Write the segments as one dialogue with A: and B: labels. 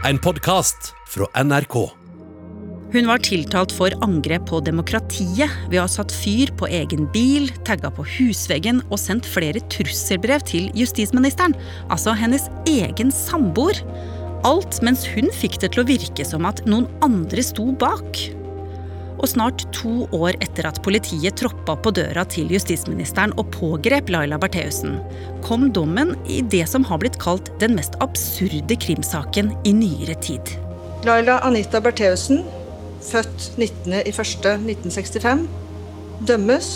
A: En podkast fra NRK.
B: Hun var tiltalt for angrep på demokratiet ved å ha satt fyr på egen bil, tagga på husveggen og sendt flere trusselbrev til justisministeren, altså hennes egen samboer. Alt mens hun fikk det til å virke som at noen andre sto bak. Og snart to år etter at politiet troppa på døra til justisministeren og pågrep Laila Bertheussen, kom dommen i det som har blitt kalt den mest absurde krimsaken i nyere tid.
C: Laila Anita Bertheussen, født 19.01.1965, dømmes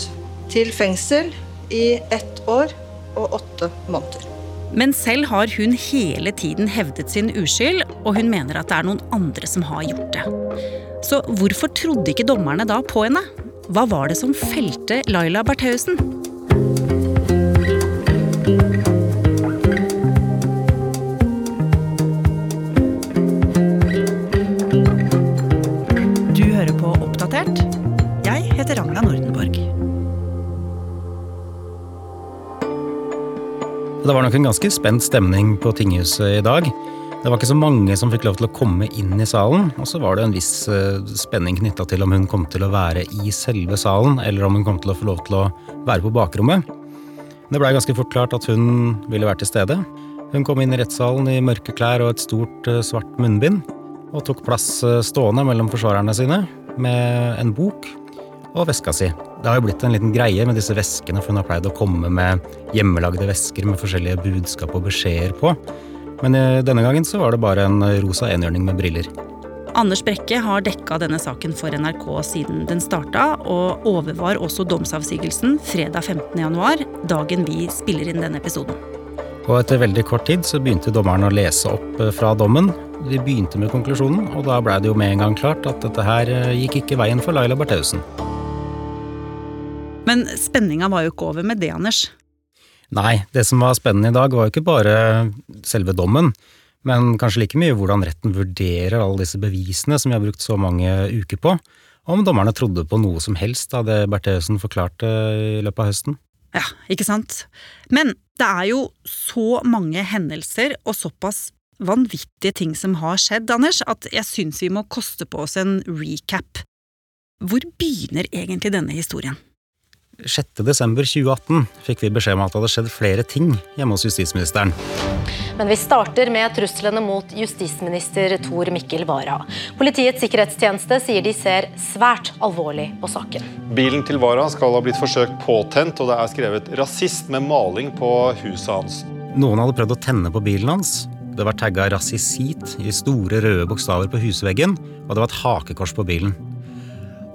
C: til fengsel i ett år og åtte måneder.
B: Men selv har hun hele tiden hevdet sin uskyld, og hun mener at det er noen andre som har gjort det. Så hvorfor trodde ikke dommerne da på henne? Hva var det som felte Laila Bertheussen? Du hører på Oppdatert. Jeg heter Ragna Nordenborg.
D: Det var nok en ganske spent stemning på tinghuset i dag. Det var ikke så mange som fikk lov til å komme inn i salen, og så var det en viss eh, spenning knytta til om hun kom til å være i selve salen, eller om hun kom til å få lov til å være på bakrommet. Det blei ganske fort klart at hun ville være til stede. Hun kom inn i rettssalen i mørke klær og et stort, eh, svart munnbind, og tok plass eh, stående mellom forsvarerne sine med en bok og veska si. Det har jo blitt en liten greie med disse veskene, for hun har pleid å komme med hjemmelagde vesker med forskjellige budskap og beskjeder på. Men eh, denne gangen så var det bare en rosa enhjørning med briller.
B: Anders Brekke har dekka denne saken for NRK siden den starta, og overvar også domsavsigelsen fredag 15.1, dagen vi spiller inn denne episoden.
D: Og etter veldig kort tid så begynte dommeren å lese opp eh, fra dommen. De begynte med konklusjonen, og da blei det jo med en gang klart at dette her eh, gikk ikke veien for Laila Bertheussen.
B: Men spenninga var jo ikke over med det, Anders.
D: Nei, det som var spennende i dag var jo ikke bare selve dommen, men kanskje like mye hvordan retten vurderer alle disse bevisene som vi har brukt så mange uker på, om dommerne trodde på noe som helst av det Bertheussen forklarte i løpet av høsten.
B: Ja, ikke sant? Men det er jo så mange hendelser og såpass vanvittige ting som har skjedd, Anders, at jeg syns vi må koste på oss en recap. Hvor begynner egentlig denne historien?
D: 6. desember 2018 fikk vi beskjed om at det hadde skjedd flere ting hjemme hos justisministeren.
E: Men vi starter med truslene mot justisminister Tor Mikkel Wara. Politiets sikkerhetstjeneste sier de ser svært alvorlig på saken.
F: Bilen til Wara skal ha blitt forsøkt påtent, og det er skrevet 'rasist' med maling på huset hans.
D: Noen hadde prøvd å tenne på bilen hans. Det var tagga 'rasisit' i store røde bokstaver på husveggen, og det var et hakekors på bilen.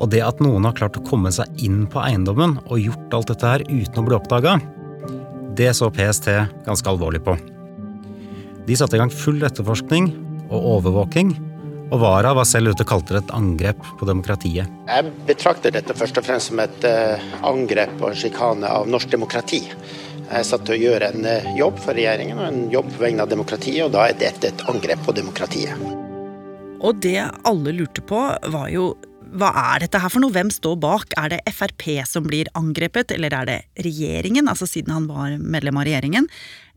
D: Og det at noen har klart å komme seg inn på eiendommen og gjort alt dette her uten å bli oppdaga, det så PST ganske alvorlig på. De satte i gang full etterforskning og overvåking, og Wara var selv ute og kalte det et angrep på demokratiet.
G: Jeg betrakter dette først og fremst som et eh, angrep og en sjikane av norsk demokrati. Jeg er satt til å gjøre en eh, jobb for regjeringen og en jobb på vegne av demokratiet, og da er dette et angrep på demokratiet.
B: Og det alle lurte på, var jo hva er dette her for noe? Hvem står bak? Er det Frp som blir angrepet, eller er det regjeringen, altså siden han var medlem av regjeringen?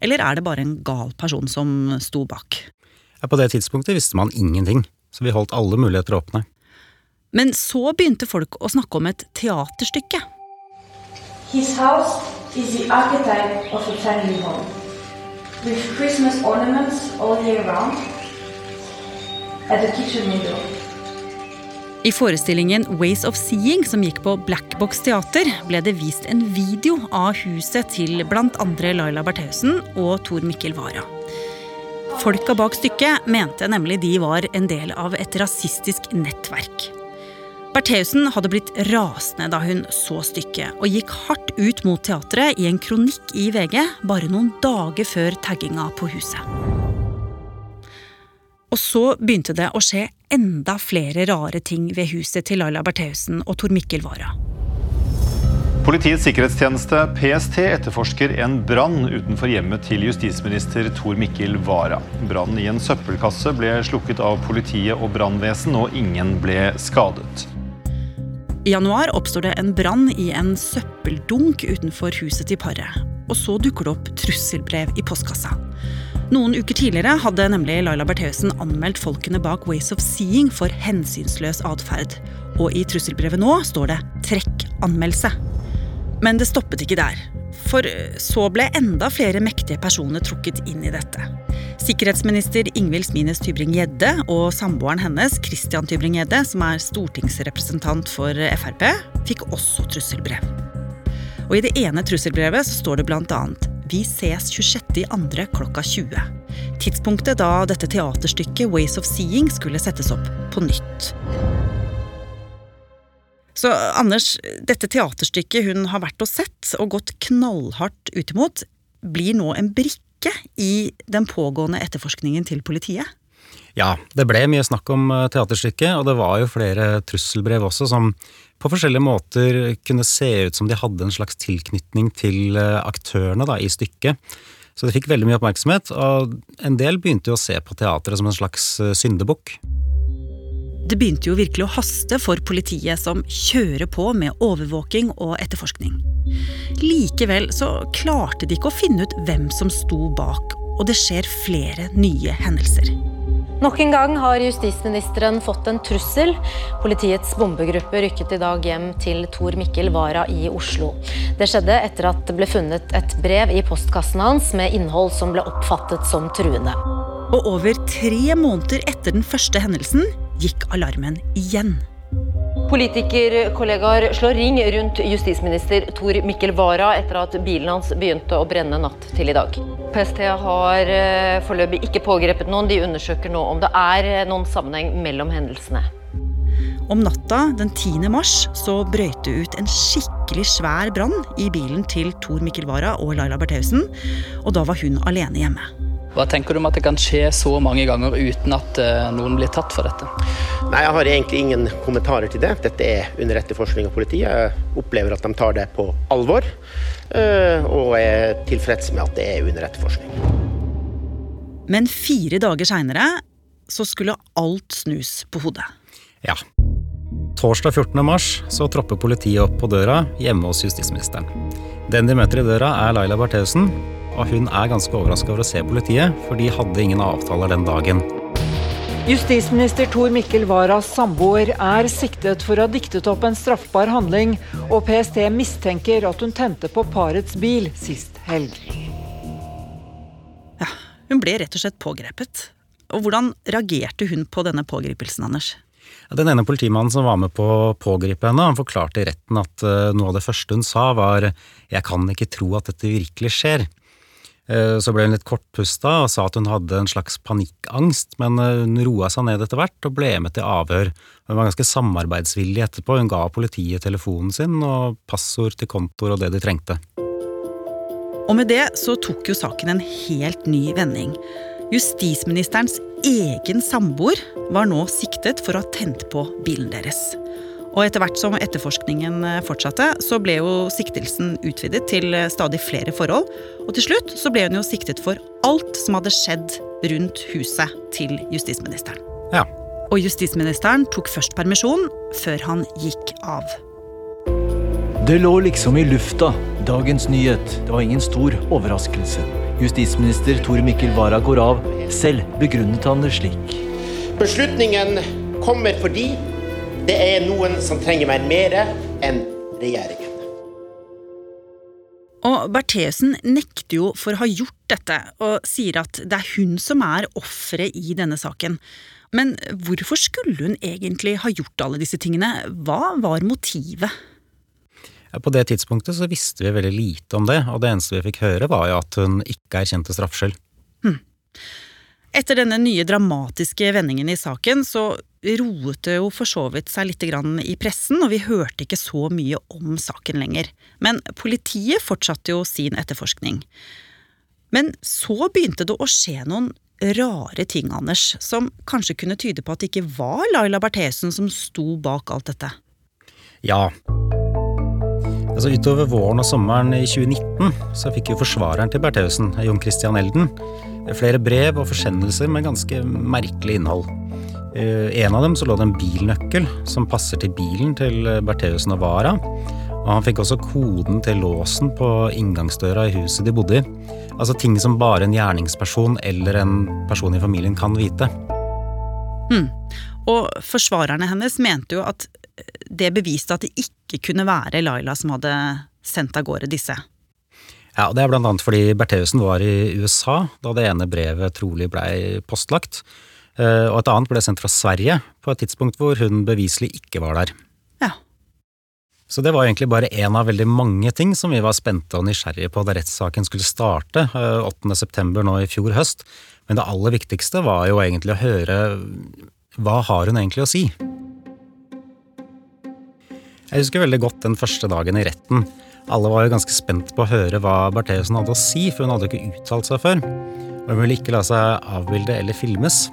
B: Eller er det bare en gal person som sto bak?
D: Ja, på det tidspunktet visste man ingenting, så vi holdt alle muligheter åpne.
B: Men så begynte folk å snakke om et teaterstykke.
H: His house is the archetype of a family home, with Christmas ornaments all year round at the kitchen window.
B: I forestillingen Ways of Seeing, som gikk på Black Box Teater, ble det vist en video av huset til andre Laila Bertheussen og Tor Mikkel Wara. Folka bak stykket mente nemlig de var en del av et rasistisk nettverk. Bertheussen hadde blitt rasende da hun så stykket, og gikk hardt ut mot teatret i en kronikk i VG bare noen dager før tagginga på huset. Og så begynte det å skje enda flere rare ting ved huset til Laila Bertheussen og Tor Mikkel Wara.
F: Politiets sikkerhetstjeneste, PST, etterforsker en brann utenfor hjemmet til justisminister Tor Mikkel Wara. Brannen i en søppelkasse ble slukket av politiet og brannvesen, og ingen ble skadet.
B: I januar oppstår det en brann i en søppeldunk utenfor huset til paret. Og så dukker det opp trusselbrev i postkassa. Noen uker tidligere hadde nemlig Laila Bertheussen anmeldt folkene bak Ways of Seeing for hensynsløs atferd. Og i trusselbrevet nå står det 'trekk anmeldelse'. Men det stoppet ikke der. For så ble enda flere mektige personer trukket inn i dette. Sikkerhetsminister Ingvild Smines Tybring-Gjedde og samboeren hennes, Christian Tybring-Gjedde, som er stortingsrepresentant for Frp, fikk også trusselbrev. Og I det ene trusselbrevet så står det bl.a.: Vi ses 26.2. klokka 20. Tidspunktet da dette teaterstykket Ways of Seeing skulle settes opp på nytt. Så Anders, dette teaterstykket hun har vært og sett og gått knallhardt ut imot, blir nå en brikke i den pågående etterforskningen til politiet?
D: Ja, det ble mye snakk om eh, teaterstykket, og det var jo flere trusselbrev også som på forskjellige måter kunne se ut som de hadde en slags tilknytning til eh, aktørene da, i stykket. Så det fikk veldig mye oppmerksomhet, og en del begynte jo å se på teatret som en slags eh, syndebukk.
B: Det begynte jo virkelig å haste for politiet, som kjører på med overvåking og etterforskning. Likevel så klarte de ikke å finne ut hvem som sto bak, og det skjer flere nye hendelser.
E: Nok en gang har justisministeren fått en trussel. Politiets bombegruppe rykket i dag hjem til Tor Mikkel Wara i Oslo. Det skjedde etter at det ble funnet et brev i postkassen hans med innhold som ble oppfattet som truende.
B: Og over tre måneder etter den første hendelsen gikk alarmen igjen.
E: Politikerkollegaer slår ring rundt justisminister Tor Mikkel Wara etter at bilen hans begynte å brenne natt til i dag. PST har eh, foreløpig ikke pågrepet noen. De undersøker nå om det er eh, noen sammenheng mellom hendelsene.
B: Om natta den 10. mars så brøyt det ut en skikkelig svær brann i bilen til Tor Mikkel Wara og Laila Bertheussen, og da var hun alene hjemme.
I: Hva tenker du om at det kan skje så mange ganger uten at uh, noen blir tatt for dette?
G: Nei, Jeg har egentlig ingen kommentarer til det. Dette er under etterforskning av politiet. Jeg opplever at de tar det på alvor, uh, og er tilfreds med at det er under etterforskning.
B: Men fire dager seinere så skulle alt snus på hodet.
D: Ja. Torsdag 14. mars så tropper politiet opp på døra hjemme hos justisministeren. Den de møter i døra, er Laila Bertheussen, og hun er ganske overraska over å se politiet, for de hadde ingen avtaler den dagen.
J: Justisminister Tor Mikkel Waras samboer er siktet for å ha diktet opp en straffbar handling, og PST mistenker at hun tente på parets bil sist helg.
B: Ja, Hun ble rett og slett pågrepet. Og hvordan reagerte hun på denne pågripelsen, Anders?
D: Den ene politimannen som var med på å pågripe henne, han forklarte i retten at uh, noe av det første hun sa var 'jeg kan ikke tro at dette virkelig skjer'. Uh, så ble hun litt kortpusta og sa at hun hadde en slags panikkangst, men uh, hun roa seg ned etter hvert og ble med til avhør. Hun var ganske samarbeidsvillig etterpå, hun ga politiet telefonen sin og passord til kontoer og det de trengte.
B: Og med det så tok jo saken en helt ny vending. Justisministerens egen samboer var nå siktet for å ha tent på bilen deres. Og etter hvert som etterforskningen fortsatte, så ble jo siktelsen utvidet til stadig flere forhold. Og til slutt så ble hun jo siktet for alt som hadde skjedd rundt huset til justisministeren.
D: Ja.
B: Og justisministeren tok først permisjon, før han gikk av.
K: Det lå liksom i lufta. Dagens nyhet. Det var ingen stor overraskelse. Justisminister Tor Mikkel Wara går av. Selv begrunnet han det slik.
G: Beslutningen kommer fordi det er noen som trenger meg mer enn regjeringen.
B: Og Bertheussen nekter jo for å ha gjort dette, og sier at det er hun som er offeret i denne saken. Men hvorfor skulle hun egentlig ha gjort alle disse tingene? Hva var motivet?
D: På det tidspunktet så visste vi veldig lite om det, og det eneste vi fikk høre var jo at hun ikke erkjente straffskyld.
B: Hm. Etter denne nye dramatiske vendingen i saken så roet det jo for så vidt seg litt i pressen, og vi hørte ikke så mye om saken lenger. Men politiet fortsatte jo sin etterforskning. Men så begynte det å skje noen rare ting, Anders, som kanskje kunne tyde på at det ikke var Laila Bertheussen som sto bak alt dette.
D: Ja. Altså Utover våren og sommeren i 2019 så fikk jo forsvareren til Bertheussen, Jon Christian Elden, flere brev og forsendelser med ganske merkelig innhold. I en av dem så lå det en bilnøkkel som passer til bilen til Bertheus Navara. Og han fikk også koden til låsen på inngangsdøra i huset de bodde i. Altså ting som bare en gjerningsperson eller en person i familien kan vite.
B: Hmm. Og forsvarerne hennes mente jo at det beviste at det ikke kunne være Laila som hadde sendt av gårde disse.
D: Ja, og Det er annet fordi Bertheussen var i USA da det ene brevet trolig blei postlagt. Eh, og et annet ble sendt fra Sverige på et tidspunkt hvor hun beviselig ikke var der.
B: Ja.
D: Så det var egentlig bare én av veldig mange ting som vi var spente og nysgjerrige på da rettssaken skulle starte 8.9. september nå i fjor høst. Men det aller viktigste var jo egentlig å høre hva har hun egentlig å si? Jeg husker veldig godt den første dagen i retten. Alle var jo ganske spent på å høre hva Bertheussen hadde å si, for hun hadde ikke uttalt seg før. Hun ville ikke la seg avbilde eller filmes.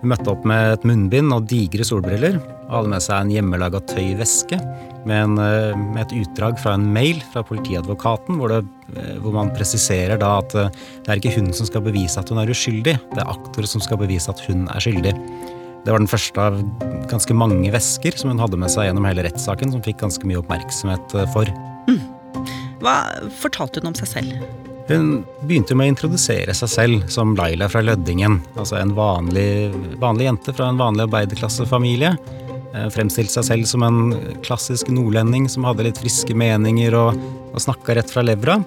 D: Hun møtte opp med et munnbind og digre solbriller, og hadde med seg en hjemmelaga tøyveske med, en, eh, med, et utdrag fra en mail fra politiadvokaten, hvor, det, eh, hvor man presiserer da at eh, det er ikke hun som skal bevise at hun er uskyldig, det er aktor som skal bevise at hun er skyldig. Det var den første av ganske mange vesker som hun hadde med seg gjennom hele rettssaken, som fikk ganske mye oppmerksomhet for. Mm.
B: Hva fortalte hun om seg selv?
D: Hun begynte med å introdusere seg selv som Laila fra Lødingen. Altså en vanlig, vanlig jente fra en vanlig arbeiderklassefamilie. Eh, fremstilte seg selv som en klassisk nordlending som hadde litt friske meninger og, og snakka rett fra levra.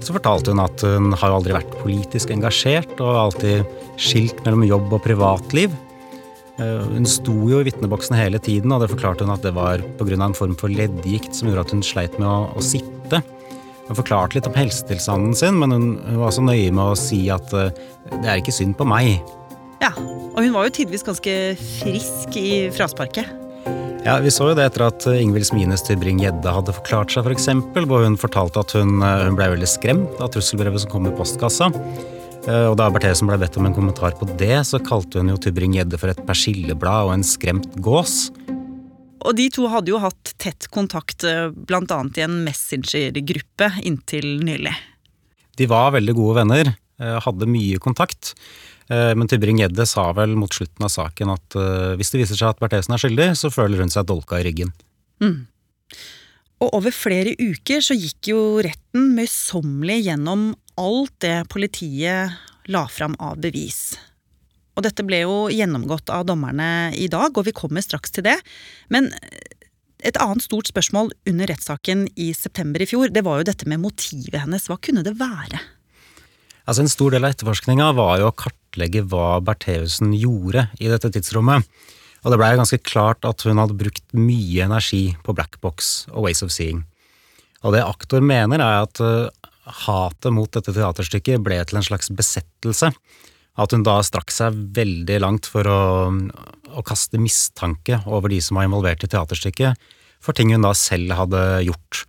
D: Så fortalte hun at hun har aldri vært politisk engasjert og alltid skilt mellom jobb og privatliv. Eh, hun sto jo i vitneboksen hele tiden, og det forklarte hun at det var pga. en form for leddgikt som gjorde at hun sleit med å, å sitte. Hun forklarte litt om helsetilstanden sin, men hun, var så nøye med å si at uh, det er ikke synd på meg.
B: Ja, og hun var jo tidvis ganske frisk i frasparket.
D: Ja, Vi så jo det etter at Ingvild Smines Tybring-Gjedde hadde forklart seg, f.eks., for hvor hun fortalte at hun, eh, hun ble veldig skremt av trusselbrevet som kom i postkassa. Eh, og da Bertheussen ble bedt om en kommentar på det, så kalte hun jo Tybring-Gjedde for et persilleblad og en skremt gås.
B: Og de to hadde jo hatt tett kontakt eh, bl.a. i en messengergruppe inntil nylig.
D: De var veldig gode venner, eh, hadde mye kontakt. Eh, men Tybring-Gjedde sa vel mot slutten av saken at hvis det viser seg at Bertheussen er skyldig, så føler hun seg dolka i ryggen.
B: Mm. Og over flere uker så gikk jo retten møysommelig gjennom alt det politiet la fram av bevis. Og dette ble jo gjennomgått av dommerne i dag, og vi kommer straks til det. Men et annet stort spørsmål under rettssaken i september i fjor, det var jo dette med motivet hennes. Hva kunne det være?
D: Altså En stor del av etterforskninga var jo å kartlegge hva Bertheussen gjorde i dette tidsrommet. Og det blei ganske klart at hun hadde brukt mye energi på Black Box og Ways of Seeing. Og det aktor mener, er at uh, hatet mot dette teaterstykket ble til en slags besettelse. At hun da strakk seg veldig langt for å, å, kaste mistanke over de som var involvert i teaterstykket, for ting hun da selv hadde gjort.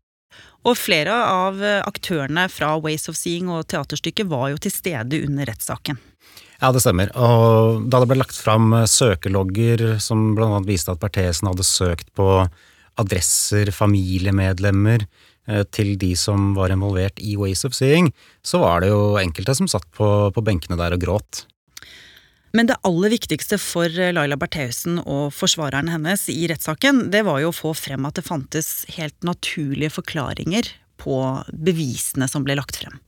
B: Og flere av aktørene fra Ways of Seeing og teaterstykket var jo til stede under rettssaken.
D: Ja, det stemmer. Og da det ble lagt fram søkelogger som annet viste at Berthesen hadde søkt på adresser, familiemedlemmer, til de som var involvert i Ways of Seeing, så var det jo enkelte som satt på, på benkene der og gråt.
B: Men det aller viktigste for Laila Bertheussen og forsvareren hennes i rettssaken, det var jo å få frem at det fantes helt naturlige forklaringer på bevisene som ble lagt frem.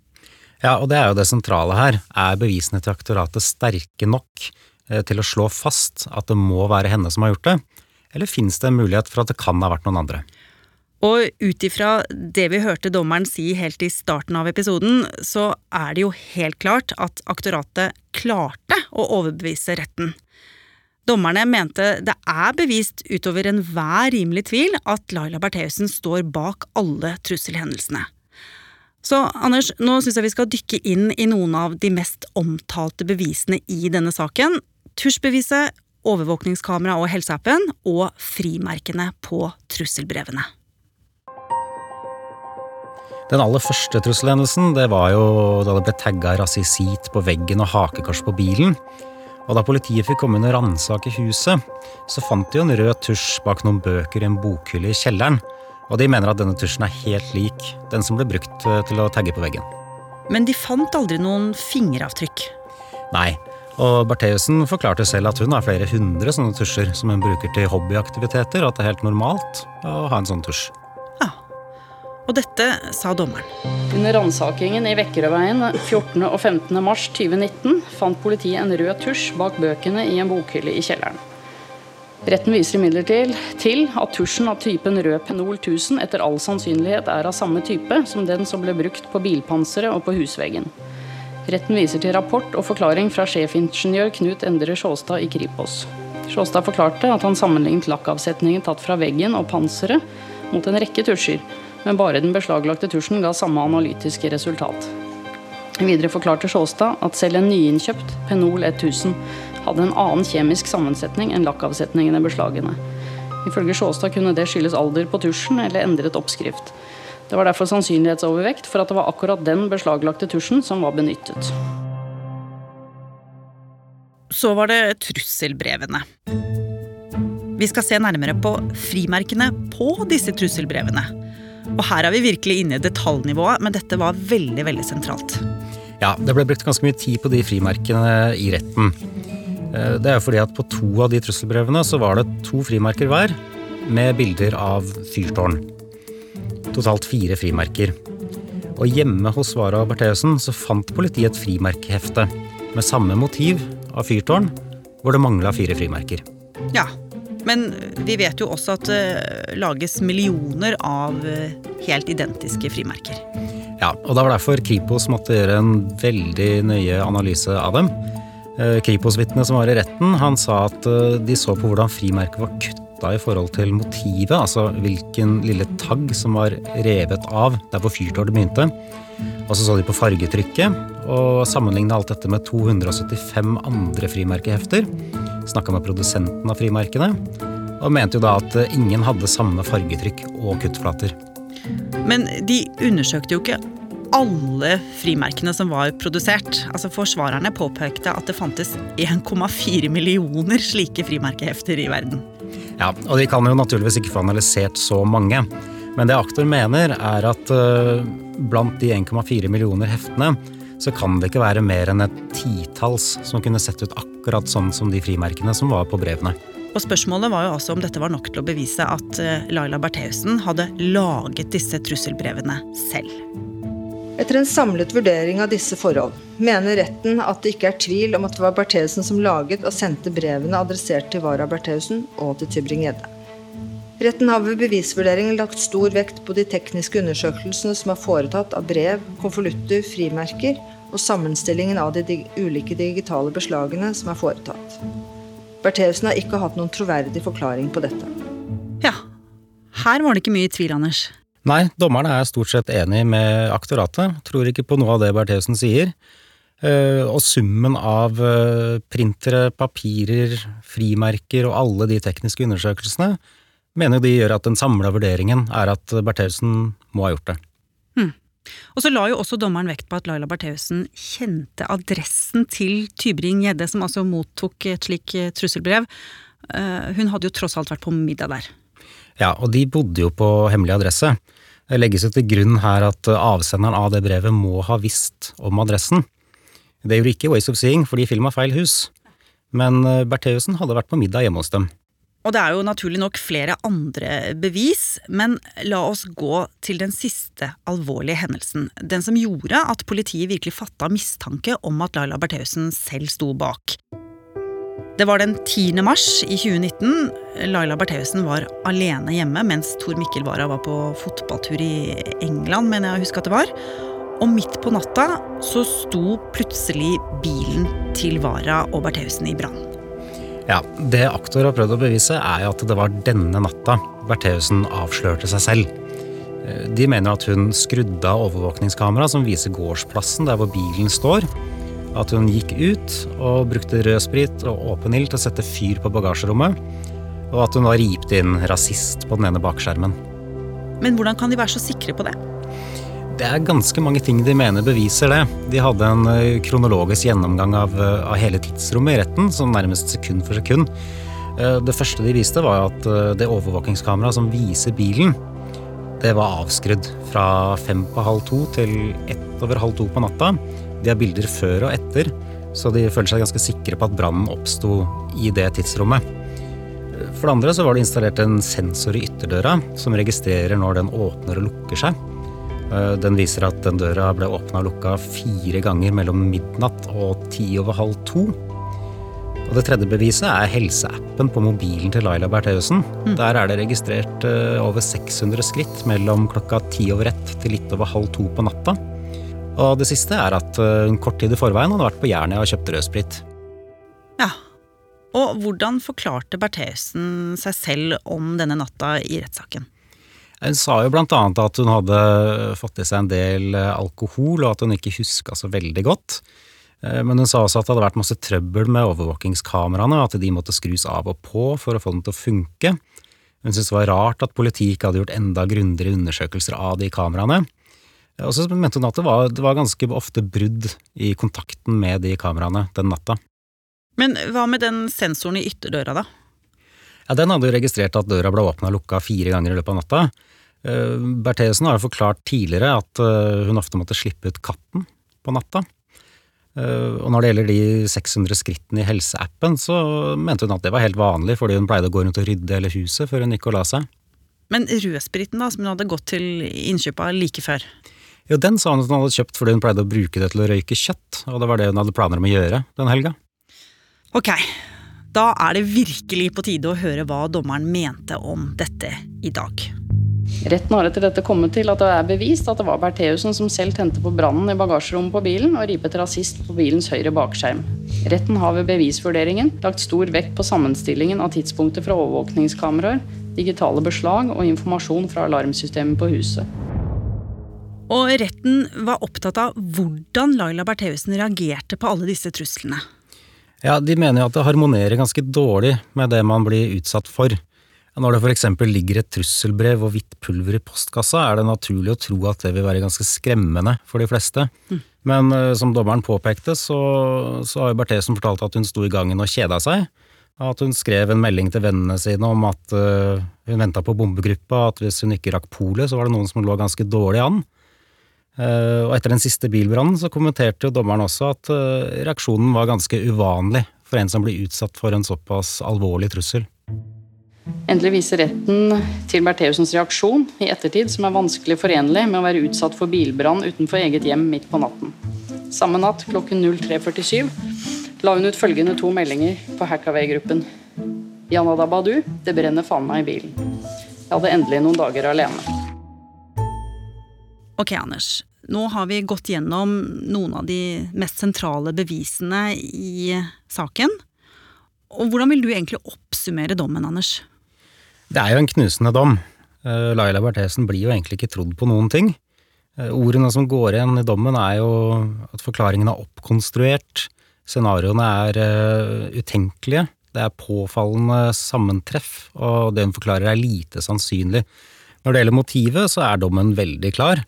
D: Ja, og det er jo det sentrale her. Er bevisene til aktoratet sterke nok eh, til å slå fast at det må være henne som har gjort det, eller fins det en mulighet for at det kan ha vært noen andre?
B: Og ut ifra det vi hørte dommeren si helt i starten av episoden, så er det jo helt klart at aktoratet klarte å overbevise retten. Dommerne mente det er bevist utover enhver rimelig tvil at Laila Bertheussen står bak alle trusselhendelsene. Så Anders, nå syns jeg vi skal dykke inn i noen av de mest omtalte bevisene i denne saken. Tusjbeviset, overvåkningskamera og helseappen, og frimerkene på trusselbrevene.
D: Den aller første trusselhendelsen det var jo da det ble tagga rasisit på veggen og hakekors på bilen. Og da politiet fikk komme inn og ransake huset, så fant de jo en rød tusj bak noen bøker i en bokhylle i kjelleren. Og de mener at denne tusjen er helt lik den som ble brukt eh, til å tagge på veggen.
B: Men de fant aldri noen fingeravtrykk?
D: Nei, og Bertheussen forklarte selv at hun har flere hundre sånne tusjer som hun bruker til hobbyaktiviteter, og at det er helt normalt å ha en sånn tusj.
B: Og dette sa dommeren.
L: Under ransakingen i Vekkerøveien 14. og 15. mars 2019 fant politiet en rød tusj bak bøkene i en bokhylle i kjelleren. Retten viser imidlertid til at tusjen av typen rød Penol 1000 etter all sannsynlighet er av samme type som den som ble brukt på bilpanseret og på husveggen. Retten viser til rapport og forklaring fra sjefingeniør Knut Endre Sjåstad i Kripos. Sjåstad forklarte at han sammenlignet lakkavsetningen tatt fra veggen og panseret mot en rekke tusjer, men bare den beslaglagte tusjen ga samme analytiske resultat. Videre forklarte Sjåstad at selv en nyinnkjøpt Penol 1000 hadde en annen kjemisk sammensetning enn lakkavsetningen i beslagene. Ifølge Sjåstad kunne det skyldes alder på tusjen eller endret oppskrift. Det var derfor sannsynlighetsovervekt for at det var akkurat den beslaglagte tusjen som var benyttet.
B: Så var det trusselbrevene. Vi skal se nærmere på frimerkene på disse trusselbrevene. Og her er vi virkelig inne i detaljnivået, men dette var veldig, veldig sentralt.
D: Ja, det ble brukt ganske mye tid på de frimerkene i retten. Eh, det er jo fordi at på to av de trusselbrevene så var det to frimerker hver, med bilder av fyrtårn. Totalt fire frimerker. Og hjemme hos Vara Bertheussen så fant politiet et frimerkehefte med samme motiv av fyrtårn, hvor det mangla fire frimerker.
B: Ja, men vi vet jo også at det lages millioner av eh, helt identiske frimerker.
D: Ja, og det var derfor Kripos måtte gjøre en veldig nøye analyse av dem. Eh, Kripos-vitnet som var i retten, han sa at eh, de så på hvordan frimerket var kutta i forhold til motivet, altså hvilken lille tagg som var revet av der hvor fyrtårnet begynte. Og så så de på fargetrykket, og sammenligna alt dette med 275 andre frimerkehefter. Snakka med produsenten av frimerkene, og mente jo da at ingen hadde samme fargetrykk og kuttflater.
B: Men de undersøkte jo ikke alle frimerkene som var produsert. Altså Forsvarerne påpekte at det fantes 1,4 millioner slike frimerkehefter i verden.
D: Ja, og de kan jo naturligvis ikke få analysert så mange. Men det aktor mener, er at uh, blant de 1,4 millioner heftene, så kan det ikke være mer enn et titalls som kunne sett ut akkurat sånn som de frimerkene som var på brevene.
B: Og Spørsmålet var jo altså om dette var nok til å bevise at uh, Laila Bertheussen hadde laget disse trusselbrevene selv.
C: Etter en samlet vurdering av disse forhold mener retten at det ikke er tvil om at det var Bertheussen som laget og sendte brevene adressert til Vara Bertheussen og til Tybring-Gjedde. Retten har ved bevisvurderingen lagt stor vekt på de tekniske undersøkelsene som er foretatt av brev, konvolutter, frimerker og sammenstillingen av de dig ulike digitale beslagene som er foretatt. Bertheussen har ikke hatt noen troverdig forklaring på dette.
B: Ja, her var det ikke mye tvil, Anders.
D: Nei, dommerne er stort sett enig med aktoratet. Tror ikke på noe av det Bertheussen sier. Eh, og summen av eh, printere, papirer, frimerker og alle de tekniske undersøkelsene mener de gjør at den samla vurderingen er at Bertheussen må ha gjort det.
B: Og så la jo også dommeren vekt på at Laila Bertheussen kjente adressen til Tybring-Gjedde, som altså mottok et slik eh, trusselbrev. Hun hadde jo tross alt vært på middag der.
D: Ja, og de bodde jo på hemmelig adresse. Det legges jo til grunn her at avsenderen av det brevet må ha visst om adressen. Det gjorde ikke Ways of Seeing, for de filma feil hus. Men eh, Bertheussen hadde vært på middag hjemme hos dem.
B: Og det er jo naturlig nok flere andre bevis, men la oss gå til den siste alvorlige hendelsen. Den som gjorde at politiet virkelig fatta mistanke om at Laila Bertheussen selv sto bak. Det var den 10. mars i 2019. Laila Bertheussen var alene hjemme mens Tor Mikkel Wara var på fotballtur i England, mener jeg å huske at det var. Og midt på natta så sto plutselig bilen til Wara og Bertheussen i brann.
D: Ja, Det aktor har prøvd å bevise, er at det var denne natta Bertheussen avslørte seg selv. De mener at hun skrudde av overvåkningskameraet som viser gårdsplassen der hvor bilen står at hun gikk ut og brukte rødsprit og åpen ild til å sette fyr på bagasjerommet, og at hun var ript inn rasist på den ene bakskjermen.
B: Men hvordan kan de være så sikre på det?
D: Det er ganske mange ting de mener beviser det. De hadde en eh, kronologisk gjennomgang av, eh, av hele tidsrommet i retten, sånn nærmest sekund for sekund. Eh, det første de viste, var at det overvåkingskameraet som viser bilen, det var avskrudd fra fem på halv to til ett over halv to på natta. De har bilder før og etter, så de føler seg ganske sikre på at brannen oppsto i det tidsrommet. For det andre så var det installert en sensor i ytterdøra som registrerer når den åpner og lukker seg. Eh, Den viser at den døra ble åpna og lukka fire ganger mellom midnatt og ti over halv to. Og det tredje beviset er helseappen på mobilen til Laila Bertheussen. Der er det registrert eh, over 600 skritt mellom klokka ti over ett til litt over halv to på natta. Og det siste er at en hun kort tid i forveien hadde vært på Jernia og kjøpt rødsprit.
B: Ja. Og hvordan forklarte Bertheussen seg selv om denne natta i rettssaken?
D: Hun sa jo blant annet at hun hadde fått i seg en del eh, alkohol, og at hun ikke huska så veldig godt. Eh, Men hun sa også at det hadde vært masse trøbbel med overvåkingskameraene, og at de måtte skrus av og på for å få dem til å funke. Hun syntes det var rart at politiet ikke hadde gjort enda grundigere undersøkelser av de kameraene. Og så mente hun at det var, det var ganske ofte brudd i kontakten med de kameraene den natta.
B: Men hva med den sensoren i ytterdøra, da?
D: Ja, Den hadde jo registrert at døra ble åpna og lukka fire ganger i løpet av natta. Eh, Bertheussen har jo forklart tidligere at eh, hun ofte måtte slippe ut katten på natta. Eh, Og når det gjelder de 600 skrittene i helseappen, så mente hun at det var helt vanlig, fordi hun pleide å gå rundt og rydde hele huset før hun gikk og la seg.
B: Men rødspriten, da, som hun hadde gått til innkjøp av like før?
D: Jo, den sa hun at hun hadde kjøpt fordi hun pleide å bruke det til å røyke kjøtt, og det var det hun hadde planer om å gjøre den helga.
B: Ok, da er det virkelig på tide å høre hva dommeren mente om dette i dag.
L: Retten har etter dette kommet til at det er bevist at det var Bertheussen som selv tente på brannen i bagasjerommet på bilen og ripet rasist på bilens høyre bakskjerm. Retten har ved bevisvurderingen lagt stor vekt på sammenstillingen av tidspunkter fra overvåkningskameraer, digitale beslag og informasjon fra alarmsystemet på huset.
B: Og retten var opptatt av hvordan Laila Bertheussen reagerte på alle disse truslene.
D: Ja, de mener jo at det harmonerer ganske dårlig med det man blir utsatt for. Når det eksempel ligger et trusselbrev og hvitt pulver i postkassa, er det naturlig å tro at det vil være ganske skremmende for de fleste. Men uh, som dommeren påpekte, så, så har jo Berthesen fortalt at hun sto i gangen og kjeda seg. At hun skrev en melding til vennene sine om at uh, hun venta på bombegruppa, at hvis hun ikke rakk polet, så var det noen som lå ganske dårlig an. Uh, og etter den siste bilbrannen så kommenterte jo dommeren også at reaksjonen var ganske uvanlig for en som blir utsatt for en såpass alvorlig trussel.
L: Endelig viser retten til Bertheussens reaksjon i ettertid som er vanskelig forenlig med å være utsatt for bilbrann utenfor eget hjem midt på natten. Samme natt klokken 03.47 la hun ut følgende to meldinger på Hackaway-gruppen. Janada Badu, det brenner faen meg i bilen. Jeg hadde endelig noen dager alene.
B: Ok, Anders. Nå har vi gått gjennom noen av de mest sentrale bevisene i saken. Og hvordan vil du egentlig oppsummere dommen, Anders?
D: Det er jo en knusende dom. Eh, Laila Berthesen blir jo egentlig ikke trodd på noen ting. Eh, Ordene som går igjen i dommen er jo at forklaringen er oppkonstruert, scenarioene er eh, utenkelige, det er påfallende sammentreff, og det hun forklarer er lite sannsynlig. Når det gjelder motivet, så er dommen veldig klar.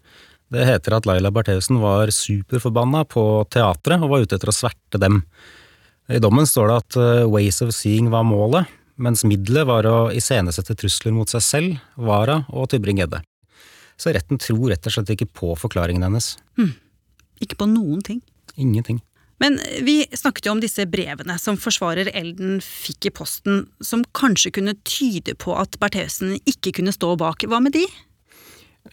D: Det heter at Laila Bertheussen var superforbanna på teatret og var ute etter å sverte dem. I dommen står det at ways of seeing var målet, mens middelet var å iscenesette trusler mot seg selv, Vara og Tybring-Gjedde. Så retten tror rett og slett ikke på forklaringen hennes.
B: Ikke på noen ting.
D: Ingenting.
B: Men vi snakket jo om disse brevene som forsvarer Elden fikk i posten, som kanskje kunne tyde på at Bertheussen ikke kunne stå bak. Hva med de?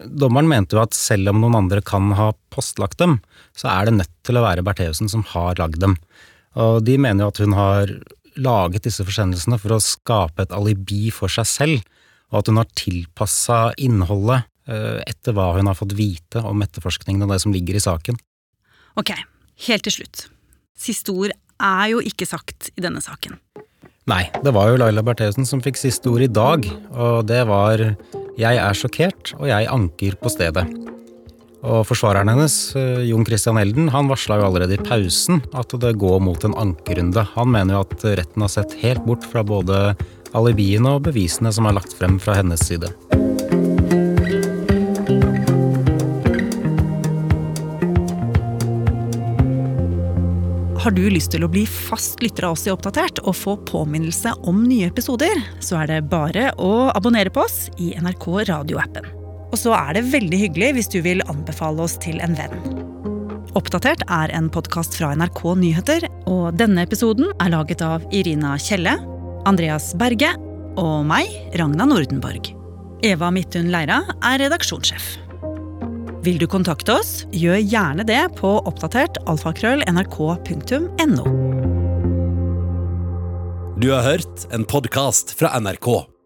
D: Dommeren mente jo at selv om noen andre kan ha postlagt dem, så er det nødt til å være Bertheussen som har lagd dem. Og de mener jo at hun har laget disse forsendelsene for å skape et alibi for seg selv, og at hun har tilpassa innholdet eh, etter hva hun har fått vite om etterforskningen og det som ligger i saken.
B: Ok, helt til slutt. Siste ord er jo ikke sagt i denne saken.
D: Nei, det var jo Laila Bertheussen som fikk siste ord i dag, og det var 'Jeg er sjokkert, og jeg anker på stedet'. Og forsvareren hennes, eh, Jon Christian Elden, han varsla jo allerede i pausen at det går mot en ankerunde. Han mener jo at retten har sett helt bort fra både alibiene og bevisene som er lagt frem fra hennes side.
B: Har du lyst til å bli fast lytter av oss i Oppdatert og få påminnelse om nye episoder, så er det bare å abonnere på oss i NRK radioappen. Og så er det veldig hyggelig hvis du vil anbefale oss til en venn. Oppdatert er en podkast fra NRK Nyheter, og denne episoden er laget av Irina Kjelle, Andreas Berge og meg, Ragna Nordenborg. Eva Midthun Leira er redaksjonssjef. Vil du kontakte oss, gjør gjerne det på oppdatert alfakrøll.nrk.no.
A: Du har hørt en podkast fra NRK.